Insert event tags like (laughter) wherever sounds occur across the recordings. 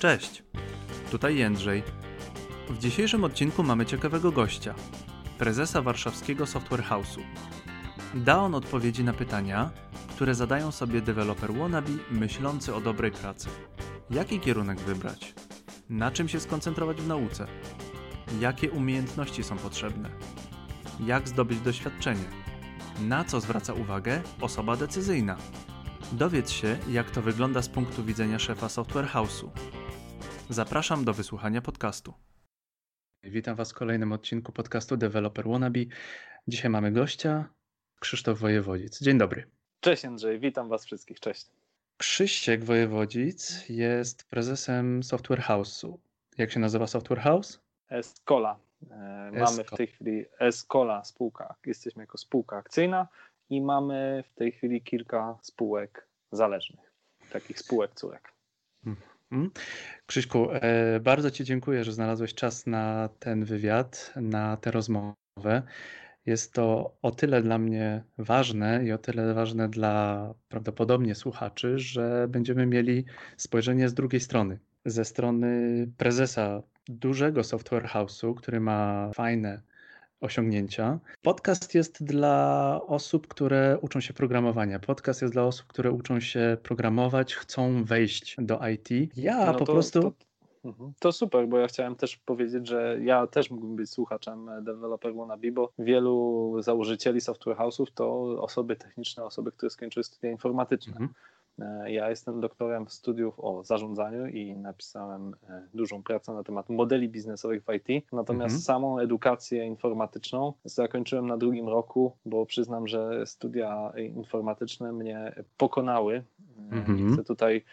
Cześć, tutaj Jędrzej. W dzisiejszym odcinku mamy ciekawego gościa, prezesa warszawskiego Software House'u. Da on odpowiedzi na pytania, które zadają sobie deweloper wannabe myślący o dobrej pracy. Jaki kierunek wybrać? Na czym się skoncentrować w nauce? Jakie umiejętności są potrzebne? Jak zdobyć doświadczenie? Na co zwraca uwagę osoba decyzyjna? Dowiedz się, jak to wygląda z punktu widzenia szefa Software House'u. Zapraszam do wysłuchania podcastu. Witam Was w kolejnym odcinku podcastu Developer Wannabe. Dzisiaj mamy gościa, Krzysztof Wojewodzic. Dzień dobry. Cześć Andrzej, witam Was wszystkich, cześć. Krzyściek Wojewodzic jest prezesem Software House'u. Jak się nazywa Software House? Escola. E, mamy w tej chwili Escola spółka. Jesteśmy jako spółka akcyjna i mamy w tej chwili kilka spółek zależnych, takich spółek córek. Mhm. Krzyśku, e, bardzo Ci dziękuję, że znalazłeś czas na ten wywiad, na tę rozmowę. Jest to o tyle dla mnie ważne i o tyle ważne dla prawdopodobnie słuchaczy, że będziemy mieli spojrzenie z drugiej strony. Ze strony prezesa dużego software house'u, który ma fajne osiągnięcia. Podcast jest dla osób, które uczą się programowania. Podcast jest dla osób, które uczą się programować, chcą wejść do IT. Ja no po to, prostu. To, mhm. to, super, bo ja chciałem też powiedzieć, że ja też mógłbym być słuchaczem Developer Wannabe, bo wielu założycieli software house'ów to osoby techniczne, osoby, które skończyły studia informatyczne. Mhm. Ja jestem doktorem studiów o zarządzaniu i napisałem e, dużą pracę na temat modeli biznesowych w IT. Natomiast mhm. samą edukację informatyczną zakończyłem na drugim roku, bo przyznam, że studia informatyczne mnie pokonały. E, mhm. Nie chcę tutaj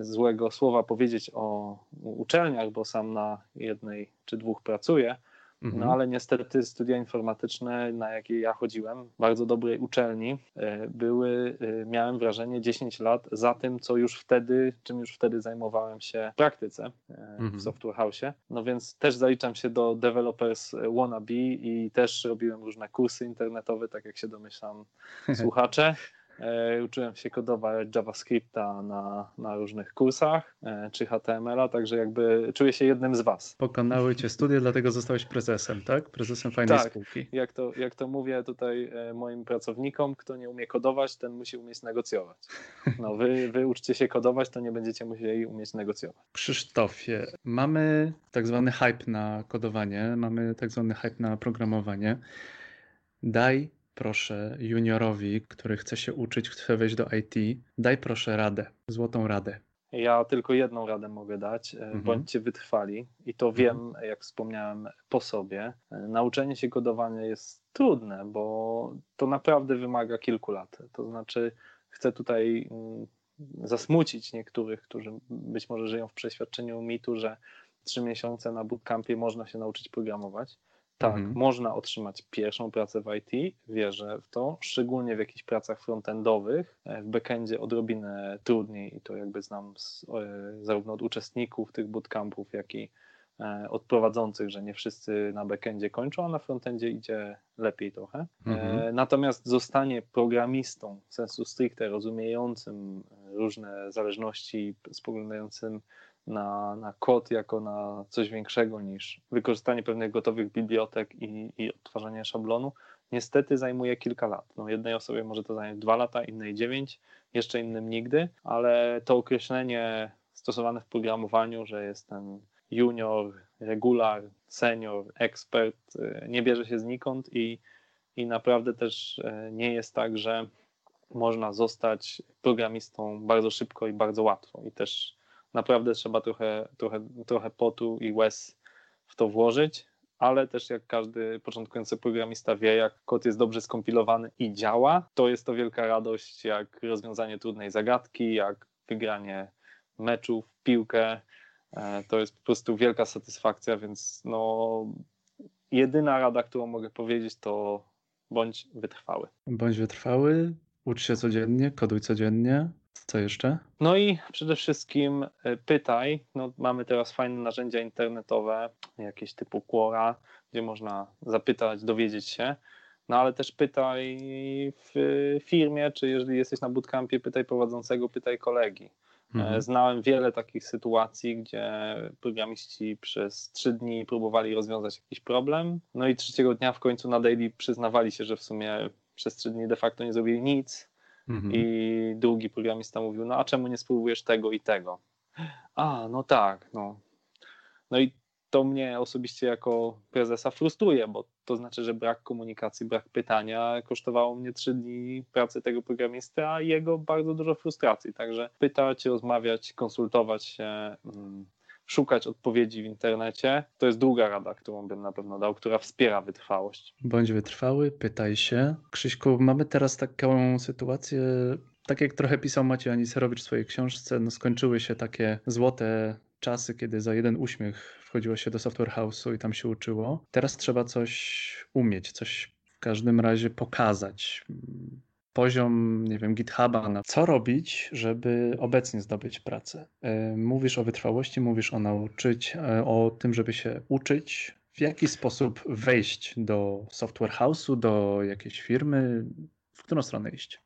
złego słowa powiedzieć o uczelniach, bo sam na jednej czy dwóch pracuję no mhm. ale niestety studia informatyczne, na jakie ja chodziłem, bardzo dobrej uczelni, e, były, e, miałem wrażenie, 10 lat za tym, co już wtedy, czym już wtedy zajmowałem się w praktyce e, mhm. w Software House. No więc też zaliczam się do Developers Wannabe i też robiłem różne kursy internetowe, tak jak się domyślam (laughs) słuchacze. E, uczyłem się kodować JavaScripta na, na różnych kursach, e, czy HTML-a, także jakby czuję się jednym z was. Pokonały cię studia, dlatego zostałeś prezesem, tak? Prezesem fajnej tak, spółki. Jak to, jak to mówię tutaj e, moim pracownikom, kto nie umie kodować, ten musi umieć negocjować. No wy, wy uczcie się kodować, to nie będziecie musieli umieć negocjować. Krzysztofie, mamy tak zwany hype na kodowanie, mamy tak zwany hype na programowanie. Daj proszę juniorowi, który chce się uczyć, chce wejść do IT, daj proszę radę, złotą radę. Ja tylko jedną radę mogę dać. E, mhm. Bądźcie wytrwali i to mhm. wiem, jak wspomniałem, po sobie. E, nauczenie się kodowania jest trudne, bo to naprawdę wymaga kilku lat. To znaczy, chcę tutaj mm, zasmucić niektórych, którzy być może żyją w przeświadczeniu mitu, że trzy miesiące na bootcampie można się nauczyć programować. Tak, mhm. można otrzymać pierwszą pracę w IT, wierzę w to, szczególnie w jakichś pracach frontendowych. E, w backendzie odrobinę trudniej i to jakby znam z, zarówno od uczestników tych bootcampów, jak i e, od prowadzących, że nie wszyscy na backendzie kończą, a na frontendzie idzie lepiej trochę. E, mhm. Natomiast zostanie programistą w sensu stricte rozumiejącym różne zależności, spoglądającym na, na kod jako na coś większego niż wykorzystanie pewnych gotowych bibliotek i, i odtwarzanie szablonu, niestety zajmuje kilka lat. No, jednej osobie może to zająć dwa lata, innej dziewięć, jeszcze innym nigdy, ale to określenie stosowane w programowaniu, że jest ten junior, regular, senior, ekspert, y, nie bierze się znikąd i, i naprawdę też y, nie jest tak, że można zostać programistą bardzo szybko i bardzo łatwo. I też naprawdę trzeba trochę, trochę, trochę potu i łez w to włożyć, ale też jak każdy początkujący programista wie, jak kod jest dobrze skompilowany i działa, to jest to wielka radość, jak rozwiązanie trudnej zagadki, jak wygranie meczów, piłkę. E, to jest po prostu wielka satysfakcja, więc no, jedyna rada, którą mogę powiedzieć, to bądź wytrwały. Bądź wytrwały, ucz się codziennie, koduj codziennie, co jeszcze? No i przede wszystkim e, pytaj. No, mamy teraz fajne narzędzia internetowe, jakieś typu Quora, gdzie można zapytać, dowiedzieć się. No ale też pytaj w firmie, czy jeżeli jesteś na bootcampie, pytaj prowadzącego, pytaj kolegi. Mhm. Znałem wiele takich sytuacji, gdzie programiści przez trzy dni próbowali rozwiązać jakiś problem, no i trzeciego dnia w końcu na daily przyznawali się, że w sumie przez trzy dni de facto nie zrobili nic. Mhm. I drugi programista mówił, no a czemu nie spróbujesz tego i tego? A, no tak, no. No i to mnie osobiście jako prezesa frustruje, bo to znaczy, że brak komunikacji, brak pytania kosztowało mnie trzy dni pracy tego programisty, a jego bardzo dużo frustracji. Także pytać, rozmawiać, konsultować się, mm, szukać odpowiedzi w internecie. To jest długa rada, którą bym na pewno dał, która wspiera wytrwałość. Bądź wytrwały, pytaj się. Krzyśku, mamy teraz taką sytuację, tak jak trochę pisał Maciej Aniserowicz w swojej książce, no skończyły się takie złote czasy, kiedy za jeden uśmiech wchodziło się do software house'u i tam się uczyło. Teraz trzeba coś umieć, coś w każdym razie pokazać. Poziom, nie wiem, GitHuba, na co robić, żeby obecnie zdobyć pracę. E, mówisz o wytrwałości, mówisz o nauczyć, e, o tym, żeby się uczyć, w jaki sposób wejść do software house'u, do jakiejś firmy, w którą stronę iść?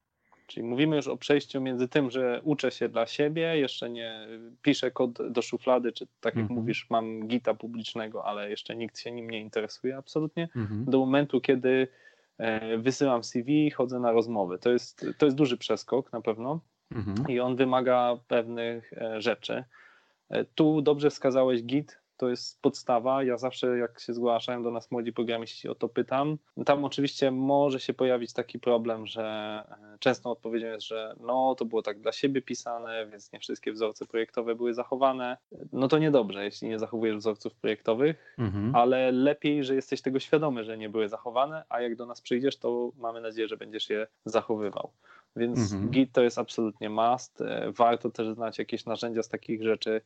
Czyli mówimy już o przejściu między tym, że uczę się dla siebie, jeszcze nie piszę kod do szuflady, czy tak jak mhm. mówisz, mam gita publicznego, ale jeszcze nikt się nim nie interesuje absolutnie, mhm. do momentu, kiedy wysyłam CV, chodzę na rozmowy. To jest, to jest duży przeskok na pewno mhm. i on wymaga pewnych e, rzeczy. E, tu dobrze wskazałeś Git, to jest podstawa. Ja zawsze, jak się zgłaszają do nas młodzi programiści, o to pytam. Tam oczywiście może się pojawić taki problem, że e, częstą odpowiedzią jest, że no to było tak dla siebie pisane, więc nie wszystkie wzorce projektowe były zachowane. No to niedobrze, jeśli nie zachowujesz wzorców projektowych, mhm. ale lepiej, że jesteś tego świadomy, że nie były zachowane, a jak do nas przyjdziesz, to mamy nadzieję, że będziesz je zachowywał. Więc mhm. Git to jest absolutnie must. E, warto też znać jakieś narzędzia z takich rzeczy,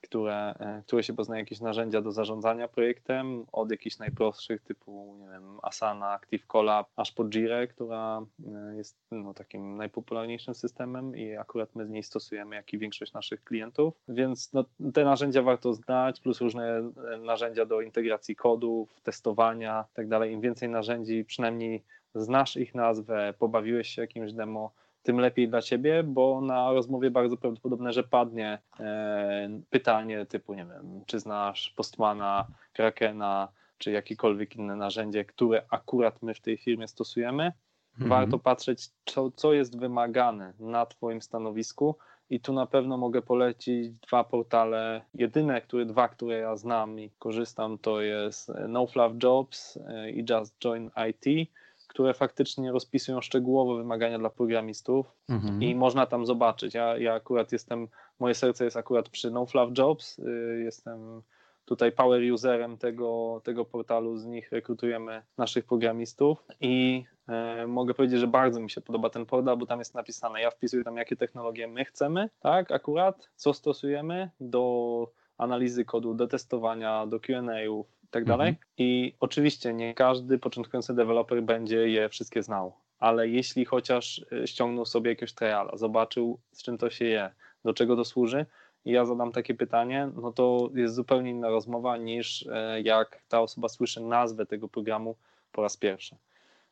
które, e, które się poznaje jakieś narzędzia do zarządzania projektem, od jakichś najprostszych typu, nie wiem, Asana, Active Collab, aż po Jira, która e, jest no, takim najpopularniejszym systemem i akurat my z niej stosujemy, jak i większość naszych klientów, więc no, te narzędzia warto znać, plus różne e, narzędzia do integracji kodów, testowania itd. Tak Im więcej narzędzi, przynajmniej znasz ich nazwę, pobawiłeś się jakimś demo, tym lepiej dla ciebie, bo na rozmowie bardzo prawdopodobne, że padnie e, pytanie typu, nie wiem, czy znasz Postmana, Krakena, czy jakiekolwiek inne narzędzie, które akurat my w tej firmie stosujemy. Mhm. Warto patrzeć, co, co jest wymagane na Twoim stanowisku. I tu na pewno mogę polecić dwa portale. Jedyne, które, dwa, które ja znam i korzystam, to jest NoFluff Jobs e, i Just Join IT które faktycznie rozpisują szczegółowo wymagania dla programistów mhm. i można tam zobaczyć. Ja, ja akurat jestem, moje serce jest akurat przy NoFluff Jobs, y, jestem tutaj power userem tego, tego portalu, z nich rekrutujemy naszych programistów i e, mogę powiedzieć, że bardzo mi się podoba ten portal, bo tam jest napisane, ja wpisuję tam jakie technologie my chcemy, tak, akurat, co stosujemy do analizy kodu, do testowania, do Q&A'ów, tak dalej. Mhm. I oczywiście nie każdy początkujący deweloper będzie je wszystkie znał, ale jeśli chociaż e, ściągnął sobie jakiegoś triala, zobaczył z czym to się je, do czego to służy, i ja zadam takie pytanie, no to jest zupełnie inna rozmowa niż e, jak ta osoba słyszy nazwę tego programu po raz pierwszy.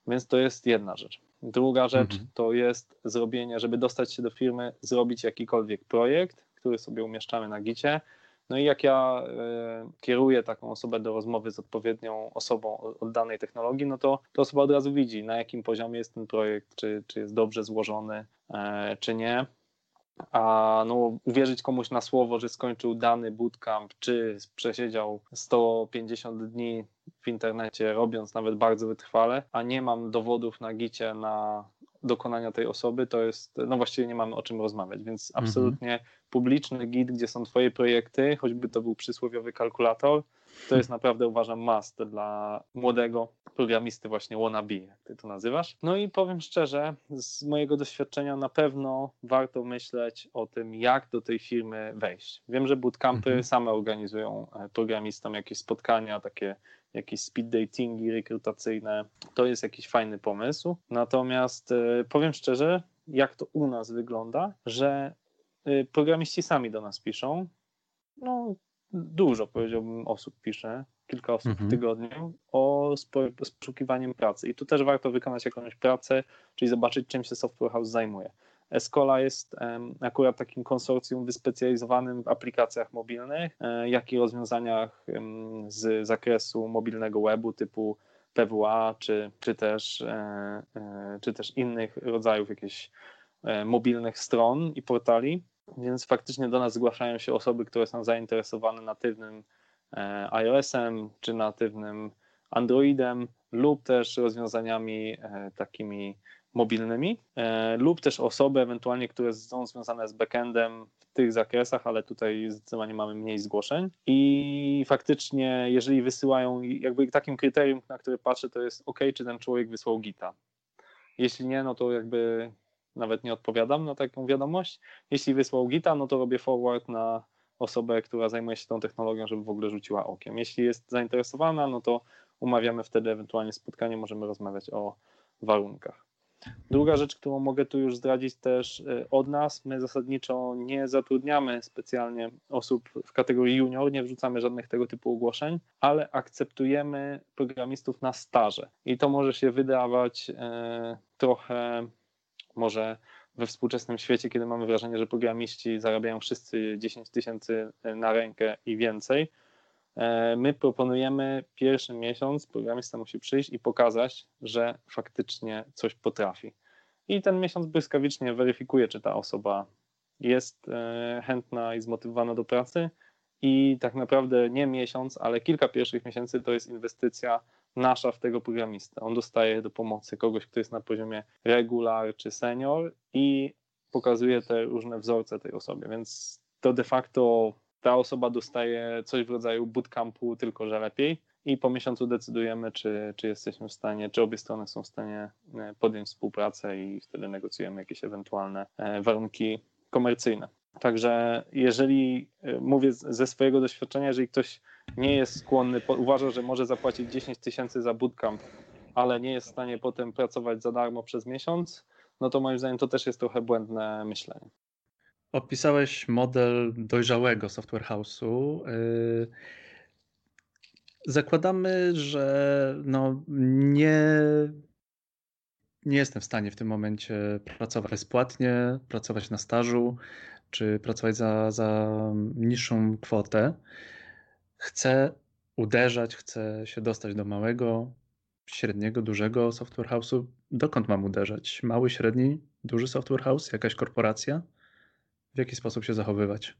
Więc to jest jedna rzecz. Druga rzecz mhm. to jest zrobienie, żeby dostać się do firmy, zrobić jakikolwiek projekt, który sobie umieszczamy na gicie, no i jak ja e, kieruję taką osobę do rozmowy z odpowiednią osobą od danej technologii, no to, to osoba od razu widzi, na jakim poziomie jest ten projekt, czy, czy jest dobrze złożony, e, czy nie. A no, uwierzyć komuś na słowo, że skończył dany bootcamp, czy przesiedział 150 dni w internecie, robiąc nawet bardzo wytrwale, a nie mam dowodów na gicie na dokonania tej osoby, to jest, no właściwie nie mamy o czym rozmawiać, więc mhm. absolutnie publiczny git, gdzie są twoje projekty, choćby to był przysłowiowy kalkulator, to jest naprawdę uważam must dla młodego programisty właśnie wannabe, jak ty to nazywasz. No i powiem szczerze, z mojego doświadczenia na pewno warto myśleć o tym, jak do tej firmy wejść. Wiem, że bootcampy mhm. same organizują e, programistom jakieś spotkania, takie jakieś speed datingi rekrutacyjne. To jest jakiś fajny pomysł. Natomiast e, powiem szczerze, jak to u nas wygląda, że e, programiści sami do nas piszą. No, dużo, powiedziałbym, osób pisze, kilka osób mhm. w tygodniu, o z poszukiwaniem pracy. I tu też warto wykonać jakąś pracę, czyli zobaczyć, czym się Software House zajmuje. Escola jest akurat takim konsorcjum wyspecjalizowanym w aplikacjach mobilnych, e, jak i rozwiązaniach z zakresu mobilnego webu typu PWA, czy, czy, też, e, e, czy też innych rodzajów jakichś mobilnych stron i portali. Więc faktycznie do nas zgłaszają się osoby, które są zainteresowane natywnym iOS-em czy natywnym Androidem lub też rozwiązaniami takimi mobilnymi e, lub też osoby ewentualnie, które są związane z backendem w tych zakresach, ale tutaj zdecydowanie mamy mniej zgłoszeń i faktycznie jeżeli wysyłają, jakby takim kryterium, na które patrzę to jest ok, czy ten człowiek wysłał gita. Jeśli nie, no to jakby nawet nie odpowiadam na taką wiadomość. Jeśli wysłał gita, no to robię forward na osobę, która zajmuje się tą technologią, żeby w ogóle rzuciła okiem. Jeśli jest zainteresowana, no to umawiamy wtedy ewentualnie spotkanie, możemy rozmawiać o warunkach. Druga rzecz, którą mogę tu już zdradzić też e, od nas, my zasadniczo nie zatrudniamy specjalnie osób w kategorii junior, nie wrzucamy żadnych tego typu ogłoszeń, ale akceptujemy programistów na staże. I to może się wydawać e, trochę może we współczesnym świecie, kiedy mamy wrażenie, że programiści zarabiają wszyscy 10 tysięcy na rękę i więcej, my proponujemy pierwszy miesiąc, programista musi przyjść i pokazać, że faktycznie coś potrafi. I ten miesiąc błyskawicznie weryfikuje, czy ta osoba jest e, chętna i zmotywowana do pracy. I tak naprawdę nie miesiąc, ale kilka pierwszych miesięcy to jest inwestycja nasza w tego programistę. On dostaje do pomocy kogoś, kto jest na poziomie regular czy senior i pokazuje te różne wzorce tej osobie, więc to de facto ta osoba dostaje coś w rodzaju bootcampu, tylko że lepiej. I po miesiącu decydujemy, czy, czy jesteśmy w stanie, czy obie strony są w stanie e, podjąć współpracę i wtedy negocjujemy jakieś ewentualne e, warunki komercyjne. Także jeżeli e, mówię ze swojego doświadczenia, jeżeli ktoś nie jest skłonny, uważa, że może zapłacić 10 tysięcy za bootcamp, ale nie jest w stanie potem pracować za darmo przez miesiąc, no to moim zdaniem to też jest trochę błędne myślenie. Opisałeś model dojrzałego software house'u. Y, zakładamy, że no nie, nie jestem w stanie w tym momencie pracować bezpłatnie, pracować na stażu, czy pracować za, za niższą kwotę. Chcę uderzać, chcę się dostać do małego, średniego, dużego software house'u. Dokąd mam uderzać? Mały, średni, duży software house, jakaś korporacja? W jaki sposób się zachowywać?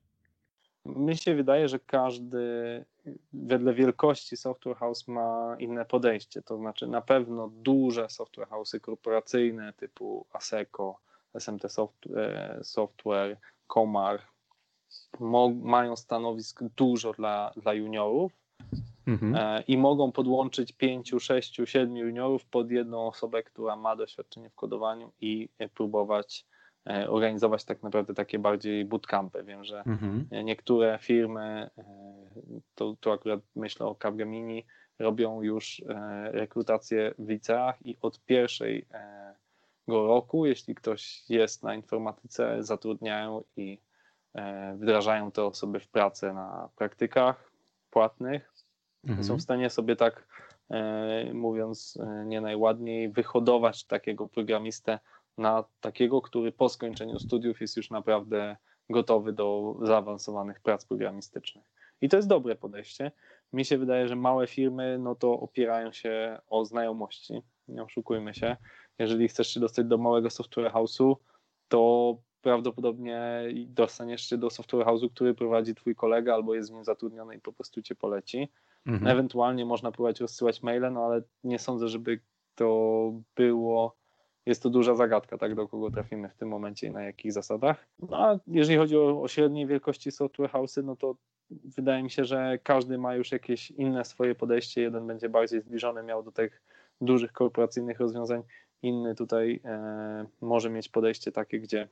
Mi się wydaje, że każdy wedle wielkości software house ma inne podejście. To znaczy, na pewno duże software house'y korporacyjne typu ASECO, SMT e, Software, Komar mają stanowisk dużo dla, dla juniorów mhm. E, i mogą podłączyć pięciu, sześciu, siedmiu juniorów pod jedną osobę, która ma doświadczenie w kodowaniu i próbować E, organizować tak naprawdę takie bardziej bootcampy. Wiem, że mhm. niektóre firmy, e, to, to akurat myślę o Capgemini, robią już e, rekrutację w liceach i od pierwszego roku, jeśli ktoś jest na informatyce, zatrudniają i wdrażają te osoby w pracę na praktykach płatnych. Mhm. Są w stanie sobie tak, mówiąc nie najładniej, wyhodować takiego programistę na takiego, który po skończeniu studiów jest już naprawdę gotowy do zaawansowanych prac programistycznych. I to jest dobre podejście. Mi się wydaje, że małe firmy no to opierają się o znajomości. Nie oszukujmy się. Jeżeli chcesz się dostać do małego software house'u, to prawdopodobnie dostaniesz się do software house'u, który prowadzi twój kolega albo jest w nim zatrudniony i po prostu cię poleci. Mhm. Ewentualnie można próbować rozsyłać maile, no ale nie sądzę, żeby to było jest to duża zagadka, tak, do kogo trafimy w tym momencie i na jakich zasadach. No, a jeżeli chodzi o, o średniej wielkości software house'y, no to wydaje mi się, że każdy ma już jakieś inne swoje podejście. Jeden będzie bardziej zbliżony miał do tych dużych korporacyjnych rozwiązań, inny tutaj e, może mieć podejście takie, gdzie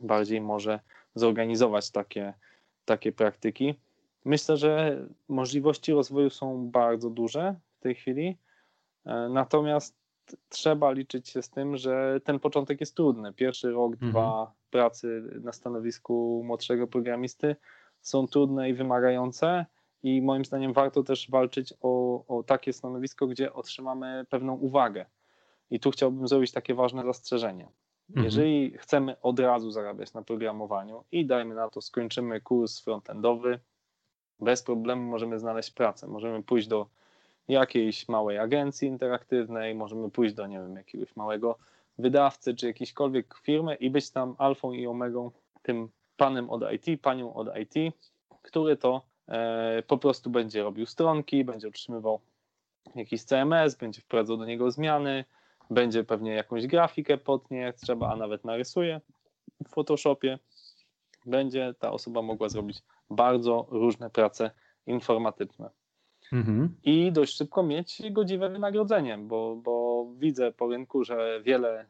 bardziej może zorganizować takie, takie praktyki. Myślę, że możliwości rozwoju są bardzo duże w tej chwili. E, natomiast trzeba liczyć się z tym, że ten początek jest trudny. Pierwszy rok, mhm. dwa pracy na stanowisku młodszego programisty są trudne i wymagające i moim zdaniem warto też walczyć o, o takie stanowisko, gdzie otrzymamy pewną uwagę. I tu chciałbym zrobić takie ważne zastrzeżenie. Mhm. Jeżeli chcemy od razu zarabiać na programowaniu i dajmy na to, skończymy kurs frontendowy, bez problemu możemy znaleźć pracę. Możemy pójść do jakiejś małej agencji interaktywnej, możemy pójść do, nie wiem, jakiegoś małego wydawcy czy jakiejśkolwiek firmy i być tam alfą i omegą, tym panem od IT, panią od IT, który to e, po prostu będzie robił stronki, będzie otrzymywał jakiś CMS, będzie wprowadzał do niego zmiany, będzie pewnie jakąś grafikę potnie jak trzeba, a nawet narysuje w Photoshopie. Będzie ta osoba mogła zrobić bardzo różne prace informatyczne. Mhm. I dość szybko mieć godziwe wynagrodzenie, bo, bo widzę po rynku, że wiele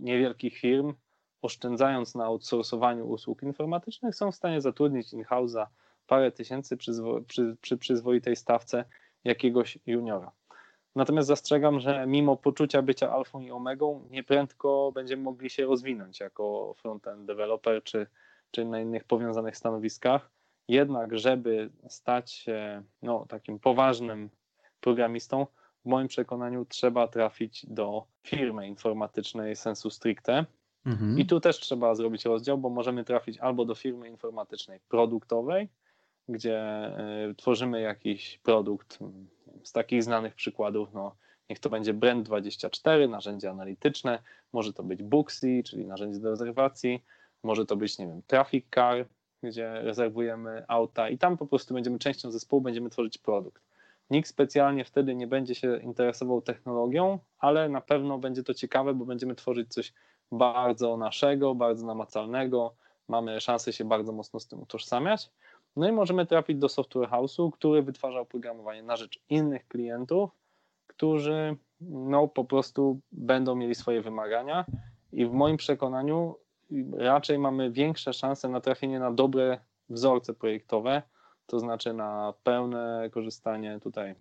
niewielkich firm, oszczędzając na outsourcowaniu usług informatycznych, są w stanie zatrudnić in-house za parę tysięcy przy, przy, przy przyzwoitej stawce jakiegoś juniora. Natomiast zastrzegam, że mimo poczucia bycia alfą i omegą, nieprędko będziemy mogli się rozwinąć jako frontend developer czy, czy na innych powiązanych stanowiskach. Jednak, żeby stać się no, takim poważnym programistą, w moim przekonaniu trzeba trafić do firmy informatycznej sensu stricte. Mhm. I tu też trzeba zrobić rozdział, bo możemy trafić albo do firmy informatycznej produktowej, gdzie y, tworzymy jakiś produkt z takich znanych przykładów, no, niech to będzie Brand24, narzędzie analityczne, może to być Booksy, czyli narzędzie do rezerwacji, może to być, nie wiem, Traffic Car, gdzie rezerwujemy auta i tam po prostu będziemy częścią zespołu, będziemy tworzyć produkt. Nikt specjalnie wtedy nie będzie się interesował technologią, ale na pewno będzie to ciekawe, bo będziemy tworzyć coś bardzo naszego, bardzo namacalnego. Mamy szansę się bardzo mocno z tym utożsamiać. No i możemy trafić do software house'u, który wytwarza oprogramowanie na rzecz innych klientów, którzy no, po prostu będą mieli swoje wymagania i w moim przekonaniu raczej mamy większe szanse na trafienie na dobre wzorce projektowe, to znaczy na pełne korzystanie tutaj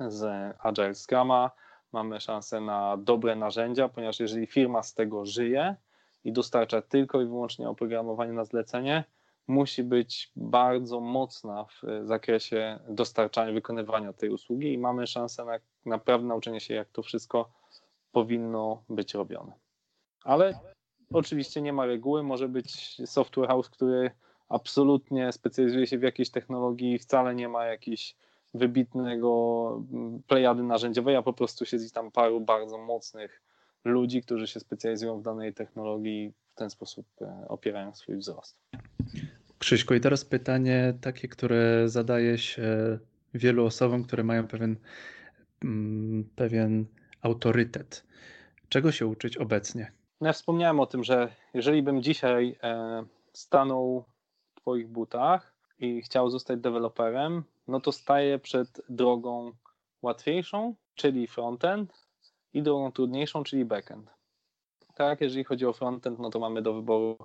z Agile Scrama, mamy szansę na dobre narzędzia, ponieważ jeżeli firma z tego żyje i dostarcza tylko i wyłącznie oprogramowanie na zlecenie, musi być bardzo mocna w zakresie dostarczania, wykonywania tej usługi i mamy szansę na naprawdę nauczenie się, jak to wszystko powinno być robione. Ale oczywiście nie ma reguły, może być software house, który absolutnie specjalizuje się w jakiejś technologii, wcale nie ma jakiejś wybitnego plejady narzędziowej, a po prostu siedzi tam paru bardzo mocnych ludzi, którzy się specjalizują w danej technologii i w ten sposób e, opierają swój wzrost. Krzyśku, i teraz pytanie takie, które zadaje się wielu osobom, które mają pewien, mm, pewien autorytet. Czego się uczyć obecnie? No ja wspomniałem o tym, że jeżeli bym dzisiaj e, stanął w Twoich butach i chciał zostać deweloperem, no to staję przed drogą łatwiejszą, czyli frontend, i drogą trudniejszą, czyli backend. Tak, jeżeli chodzi o frontend, no to mamy do wyboru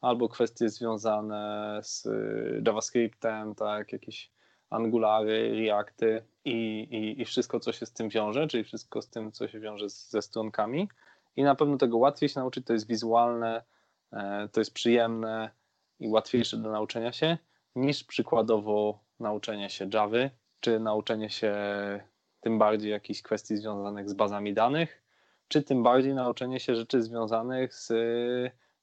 albo kwestie związane z y, JavaScriptem, tak, jakieś Angulary, Reacty i, i, i wszystko, co się z tym wiąże, czyli wszystko z tym, co się wiąże z, ze stronkami. I na pewno tego łatwiej się nauczyć, to jest wizualne, e, to jest przyjemne i łatwiejsze do nauczenia się niż przykładowo nauczenie się Java, czy nauczenie się tym bardziej jakichś kwestii związanych z bazami danych, czy tym bardziej nauczenie się rzeczy związanych z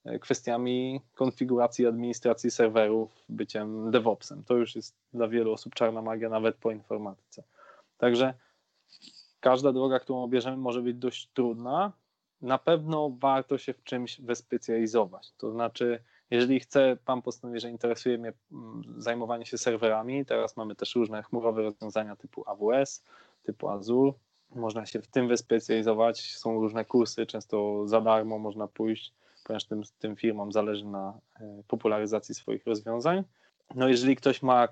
e, kwestiami konfiguracji administracji serwerów, byciem DevOpsem. To już jest dla wielu osób czarna magia, nawet po informatyce. Także każda droga, którą obierzemy, może być dość trudna. Na pewno warto się w czymś wyspecjalizować. To znaczy, jeżeli chce, Pan postanowi, że interesuje mnie mm, zajmowanie się serwerami, teraz mamy też różne chmurowe rozwiązania typu AWS, typu Azure. Można się w tym wyspecjalizować. Są różne kursy, często za darmo można pójść, ponieważ tym, tym firmom zależy na e, popularyzacji swoich rozwiązań. No jeżeli ktoś ma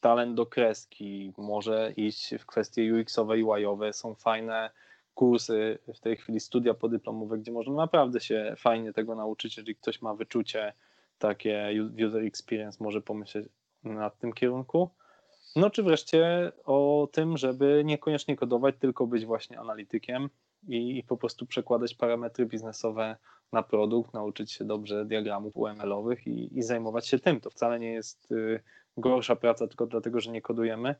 talent do kreski, może iść w kwestie UX-owe i UI-owe, są fajne kursy, w tej chwili studia podyplomowe, gdzie można naprawdę się fajnie tego nauczyć, jeżeli ktoś ma wyczucie takie user experience, może pomyśleć nad tym kierunku. No czy wreszcie o tym, żeby niekoniecznie kodować, tylko być właśnie analitykiem i, i po prostu przekładać parametry biznesowe na produkt, nauczyć się dobrze diagramów UML-owych i, i zajmować się tym. To wcale nie jest y, gorsza praca tylko dlatego, że nie kodujemy.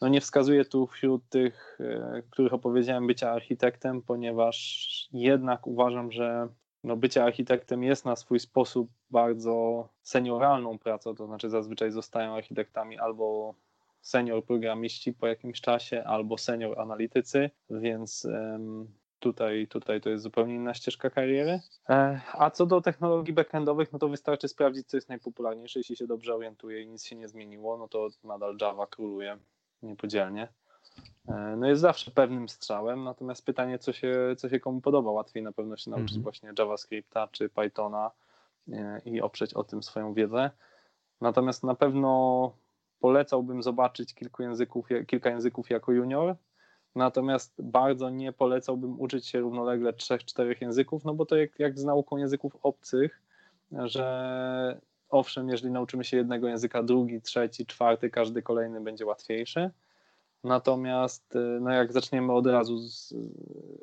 No nie wskazuję tu wśród tych, y, których opowiedziałem, bycia architektem, ponieważ jednak uważam, że no bycie architektem jest na swój sposób bardzo senioralną pracą, to znaczy zazwyczaj zostają architektami albo senior programiści po jakimś czasie, albo senior analitycy, więc tutaj, tutaj to jest zupełnie inna ścieżka kariery. E, a co do technologii backendowych, no to wystarczy sprawdzić, co jest najpopularniejsze. Jeśli się dobrze orientuję i nic się nie zmieniło, no to nadal Java króluje niepodzielnie. E, no jest zawsze pewnym strzałem, natomiast pytanie, co się, co się komu podoba. Łatwiej na pewno się nauczyć -hmm. właśnie JavaScripta czy Pythona e, i oprzeć o tym swoją wiedzę. Natomiast na pewno polecałbym zobaczyć kilku języków, kilka języków jako junior, natomiast bardzo nie polecałbym uczyć się równolegle trzech, czterech języków, no bo to jak, jak z nauką języków obcych, że owszem, jeżeli nauczymy się jednego języka, drugi, trzeci, czwarty, każdy kolejny będzie łatwiejszy, natomiast y, no jak zaczniemy od razu z,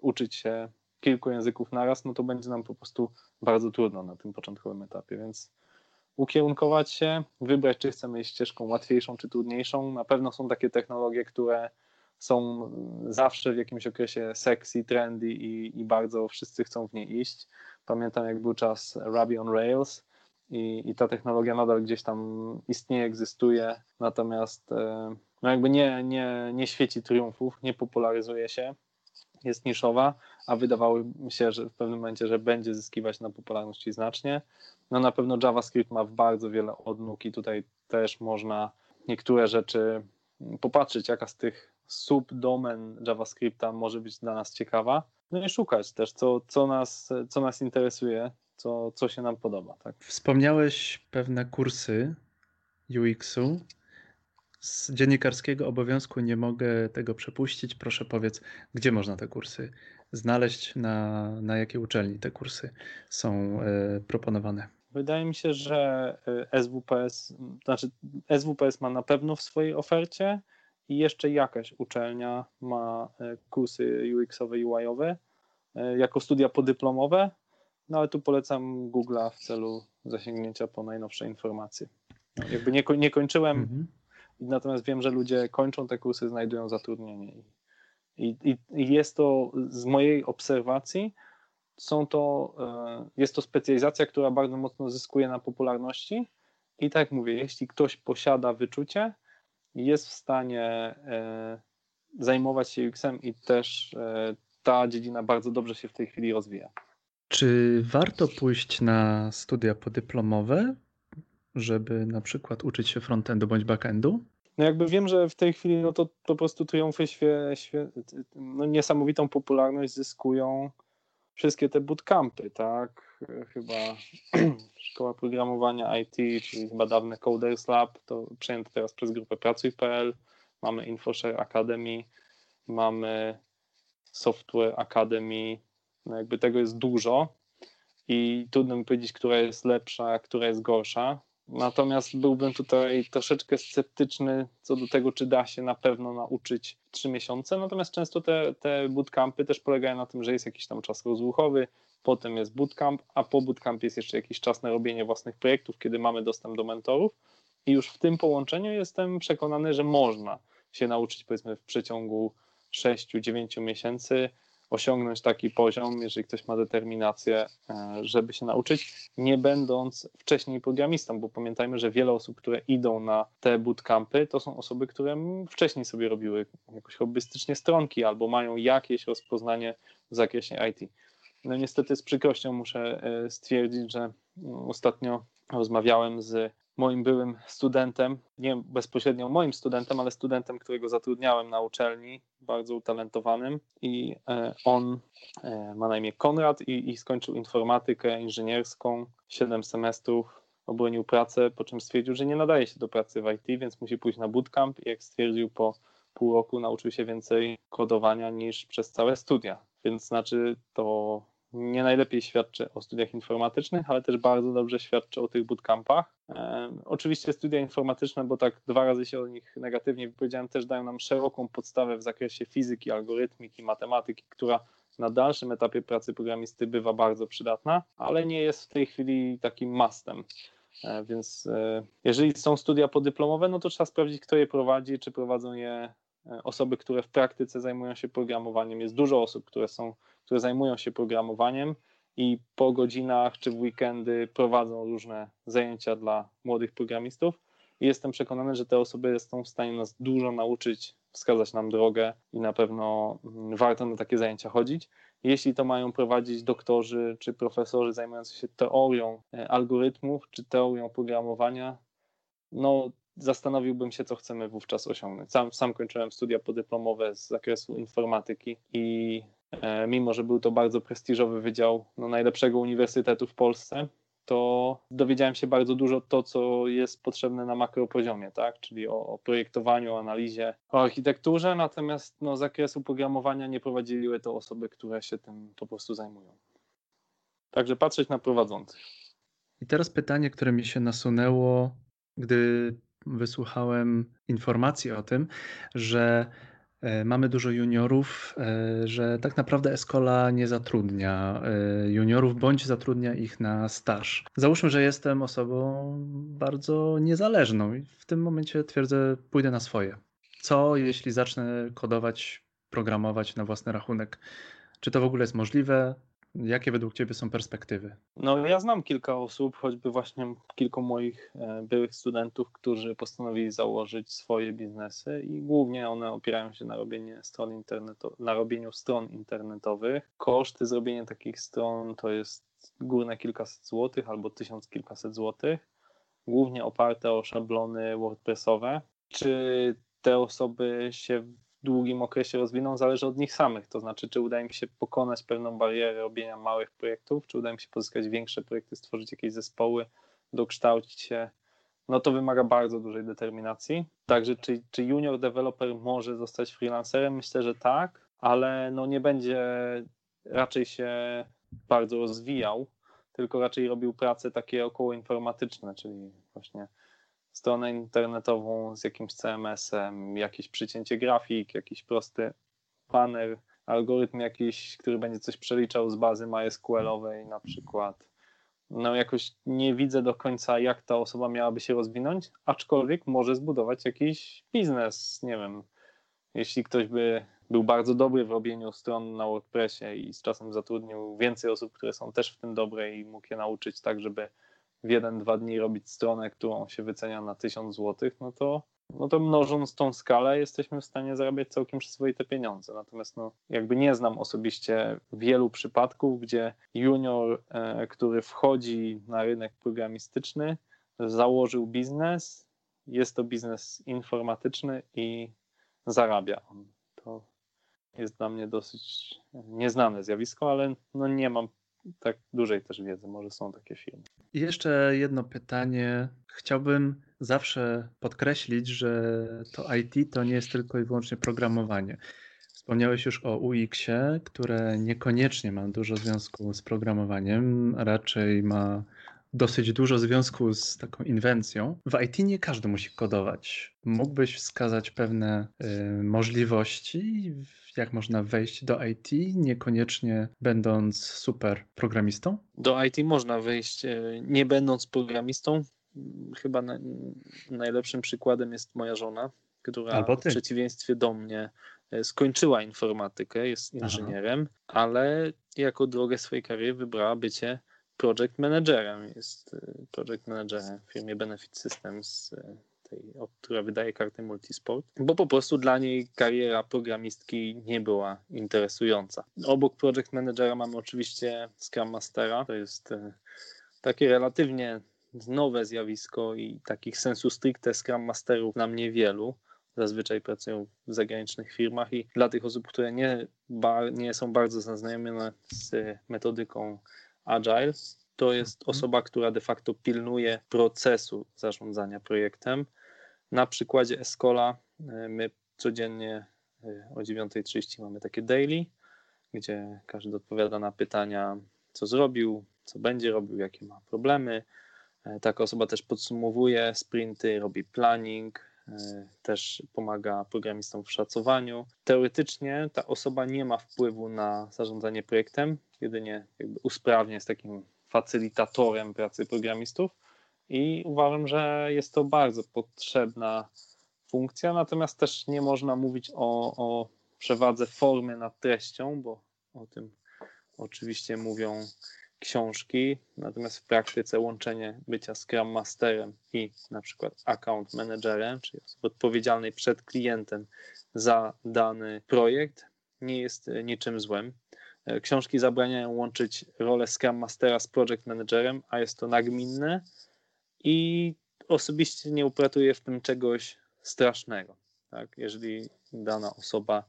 uczyć się kilku języków naraz, no to będzie nam po prostu bardzo trudno na tym początkowym etapie, więc ukierunkować się, wybrać, czy chcemy iść ścieżką łatwiejszą, czy trudniejszą. Na pewno są takie technologie, które są zawsze w jakimś okresie sexy, trendy i, i bardzo wszyscy chcą w nie iść. Pamiętam, jak był czas Ruby on Rails i, i ta technologia nadal gdzieś tam istnieje, egzystuje, natomiast e, no jakby nie, nie, nie świeci triumfów, nie popularyzuje się jest niszowa, a wydawało się, że w pewnym momencie, że będzie zyskiwać na popularności znacznie. No na pewno JavaScript ma bardzo wiele odnóg i tutaj też można niektóre rzeczy popatrzeć, jaka z tych subdomen JavaScripta może być dla nas ciekawa. No i szukać też, co, co, nas, co nas interesuje, co, co się nam podoba. Tak? Wspomniałeś pewne kursy UX-u z dziennikarskiego obowiązku nie mogę tego przepuścić. Proszę powiedz, gdzie można te kursy znaleźć, na, na jakiej uczelni te kursy są e, proponowane? Wydaje mi się, że e, SWPS, znaczy SWPS ma na pewno w swojej ofercie i jeszcze jakaś uczelnia ma e, kursy UX-owe i UI-owe jako studia podyplomowe, no ale tu polecam Google'a w celu zasięgnięcia po najnowsze informacje. No, jakby nie, nie kończyłem mhm Natomiast wiem, że ludzie kończą te kursy, znajdują zatrudnienie. I, i, i jest to z mojej obserwacji, są to, e, jest to specjalizacja, która bardzo mocno zyskuje na popularności. I tak mówię, jeśli ktoś posiada wyczucie, jest w stanie e, zajmować się UX-em i też e, ta dziedzina bardzo dobrze się w tej chwili rozwija. Czy warto pójść na studia podyplomowe żeby na przykład uczyć się frontendu bądź backendu? No jakby wiem, że w tej chwili no to, to po prostu triumfy świe, świe, no niesamowitą popularność zyskują wszystkie te bootcampy, tak? Chyba (clears throat) Szkoła Programowania IT, czyli chyba dawne Coders Lab, to przejęte teraz przez grupę Pracuj.pl, mamy InfoShare Academy, mamy Software Academy, no jakby tego jest dużo i trudno mi powiedzieć, która jest lepsza, a która jest gorsza. Natomiast byłbym tutaj troszeczkę sceptyczny co do tego, czy da się na pewno nauczyć trzy miesiące. Natomiast często te, te bootcampy też polegają na tym, że jest jakiś tam czas rozruchowy, potem jest bootcamp, a po bootcampie jest jeszcze jakiś czas na robienie własnych projektów, kiedy mamy dostęp do mentorów. I już w tym połączeniu jestem przekonany, że można się nauczyć powiedzmy w przeciągu 6-9 miesięcy osiągnąć taki poziom, jeżeli ktoś ma determinację, e, żeby się nauczyć, nie będąc wcześniej programistą, bo pamiętajmy, że wiele osób, które idą na te bootcampy, to są osoby, które wcześniej sobie robiły jakoś hobbystycznie stronki albo mają jakieś rozpoznanie w zakresie IT. No niestety z przykrością muszę e, stwierdzić, że mm, ostatnio rozmawiałem z moim byłym studentem, nie bezpośrednio moim studentem, ale studentem, którego zatrudniałem na uczelni, bardzo utalentowanym i e, on e, ma na imię Konrad i, i skończył informatykę inżynierską, 7 semestrów, obronił pracę, po czym stwierdził, że nie nadaje się do pracy w IT, więc musi pójść na bootcamp i jak stwierdził po pół roku nauczył się więcej kodowania niż przez całe studia. Więc znaczy to nie najlepiej świadczy o studiach informatycznych, ale też bardzo dobrze świadczy o tych bootcampach. E, oczywiście studia informatyczne, bo tak dwa razy się o nich negatywnie wypowiedziałem, też dają nam szeroką podstawę w zakresie fizyki, algorytmiki, matematyki, która na dalszym etapie pracy programisty bywa bardzo przydatna, ale nie jest w tej chwili takim mastem. E, więc e, jeżeli są studia podyplomowe, no to trzeba sprawdzić, kto je prowadzi, czy prowadzą je osoby, które w praktyce zajmują się programowaniem. Jest dużo osób, które, są, które zajmują się programowaniem i po godzinach czy w weekendy prowadzą różne zajęcia dla młodych programistów. I jestem przekonany, że te osoby są w stanie nas dużo nauczyć, wskazać nam drogę i na pewno mm, warto na takie zajęcia chodzić. Jeśli to mają prowadzić doktorzy czy profesorzy zajmujący się teorią e, algorytmów czy teorią programowania, no zastanowiłbym się, co chcemy wówczas osiągnąć. Sam, sam kończyłem studia podyplomowe z zakresu informatyki i e, mimo, że był to bardzo prestiżowy wydział no, najlepszego uniwersytetu w Polsce, to dowiedziałem się bardzo dużo to, co jest potrzebne na makropoziomie, tak? czyli o, o projektowaniu, o analizie, o architekturze, natomiast no, zakresu programowania nie prowadziły to osoby, które się tym po prostu zajmują. Także patrzeć na prowadzących. I teraz pytanie, które mi się nasunęło, gdy wysłuchałem informacji o tym, że E, mamy dużo juniorów, e, że tak naprawdę Escola nie zatrudnia e, juniorów bądź zatrudnia ich na staż. Załóżmy, że jestem osobą bardzo niezależną i w tym momencie twierdzę, pójdę na swoje. Co jeśli zacznę kodować, programować na własny rachunek? Czy to w ogóle jest możliwe? Jakie według Ciebie są perspektywy? No, ja znam kilka osób, choćby właśnie kilku moich e, byłych studentów, którzy postanowili założyć swoje biznesy i głównie one opierają się na, robieniu stron interneto- na robieniu stron internetowych. Koszty zrobienia takich stron to jest górne kilkaset złotych albo tysiąc kilkaset złotych, głównie oparte o szablony WordPressowe. Czy te osoby się długim okresie rozwiną, zależy od nich samych. To znaczy, czy uda im się pokonać pewną barierę robienia małych projektów, czy uda im się pozyskać większe projekty, stworzyć jakieś zespoły, dokształcić się. No to wymaga bardzo dużej determinacji. Także, czy, czy junior developer może zostać freelancerem? Myślę, że tak, ale no nie będzie raczej się bardzo rozwijał, tylko raczej robił prace takie około informatyczne, czyli właśnie stronę internetową z jakimś CMS-em, jakieś przycięcie grafik, jakiś prosty banner, algorytm jakiś, który będzie coś przeliczał z bazy MySQL-owej na przykład. No jakoś nie widzę do końca, jak ta osoba miałaby się rozwinąć, aczkolwiek może zbudować jakiś biznes, nie wiem, jeśli ktoś by był bardzo dobry w robieniu stron na WordPressie i z czasem zatrudnił więcej osób, które są też w tym dobre i mógł je nauczyć tak, żeby w jeden, dwa dni robić stronę, którą się wycenia na 1000 zł, no to, no to mnożąc tą skalę jesteśmy w stanie zarabiać całkiem przyzwoite pieniądze. Natomiast no, jakby nie znam osobiście wielu przypadków, gdzie junior, e, który wchodzi na rynek programistyczny, założył biznes, jest to biznes informatyczny i zarabia on. To jest dla mnie dosyć nieznane zjawisko, ale no nie mam tak dużej też wiedzy, może są takie firmy. I jeszcze jedno pytanie. Chciałbym zawsze podkreślić, że to IT to nie jest tylko i wyłącznie programowanie. Wspomniałeś już o UX-ie, które niekoniecznie ma dużo związku z programowaniem, raczej ma dosyć dużo związku z taką inwencją. W IT nie każdy musi kodować. Mógłbyś wskazać pewne y, możliwości, jak można wejść do IT, niekoniecznie będąc super programistą? Do IT można wejść e, nie będąc programistą. Chyba na, najlepszym przykładem jest moja żona, która w przeciwieństwie do mnie e, skończyła informatykę, jest inżynierem, Aha. ale jako drogę swojej kariery wybrała bycie project managerem. Jest e, project managerem w firmie Benefit Systems tej, która wydaje karty multisport, bo po prostu dla niej kariera programistki nie była interesująca. Obok project managera mamy oczywiście Scrum Mastera, to jest e, takie relatywnie nowe zjawisko i takich sensu stricte Scrum Masterów nam niewielu. Zazwyczaj pracują w zagranicznych firmach i dla tych osób, które nie, nie są bardzo zaznajomione z metodyką Agile, to jest mhm. osoba, która de facto pilnuje procesu zarządzania projektem. Na przykładzie Escola e, my codziennie e, o 9.30 mamy takie daily, gdzie każdy odpowiada na pytania, co zrobił, co będzie robił, jakie ma problemy. E, taka osoba też podsumowuje sprinty, robi planning, też pomaga programistom w szacowaniu. Teoretycznie ta osoba nie ma wpływu na zarządzanie projektem, jedynie jakby usprawnia, jest takim facylitatorem pracy programistów i uważam, że jest to bardzo potrzebna funkcja, natomiast też nie można mówić o, o przewadze formy nad treścią, bo o tym oczywiście mówią książki, natomiast w praktyce łączenie bycia Scrum Masterem i na przykład Account Managerem, czyli osoby odpowiedzialnej przed klientem za dany projekt, nie jest niczym złym. Książki zabraniają łączyć rolę Scrum Mastera z Project Managerem, a jest to nagminne i osobiście nie upratuje w tym czegoś strasznego. Tak? Jeżeli dana osoba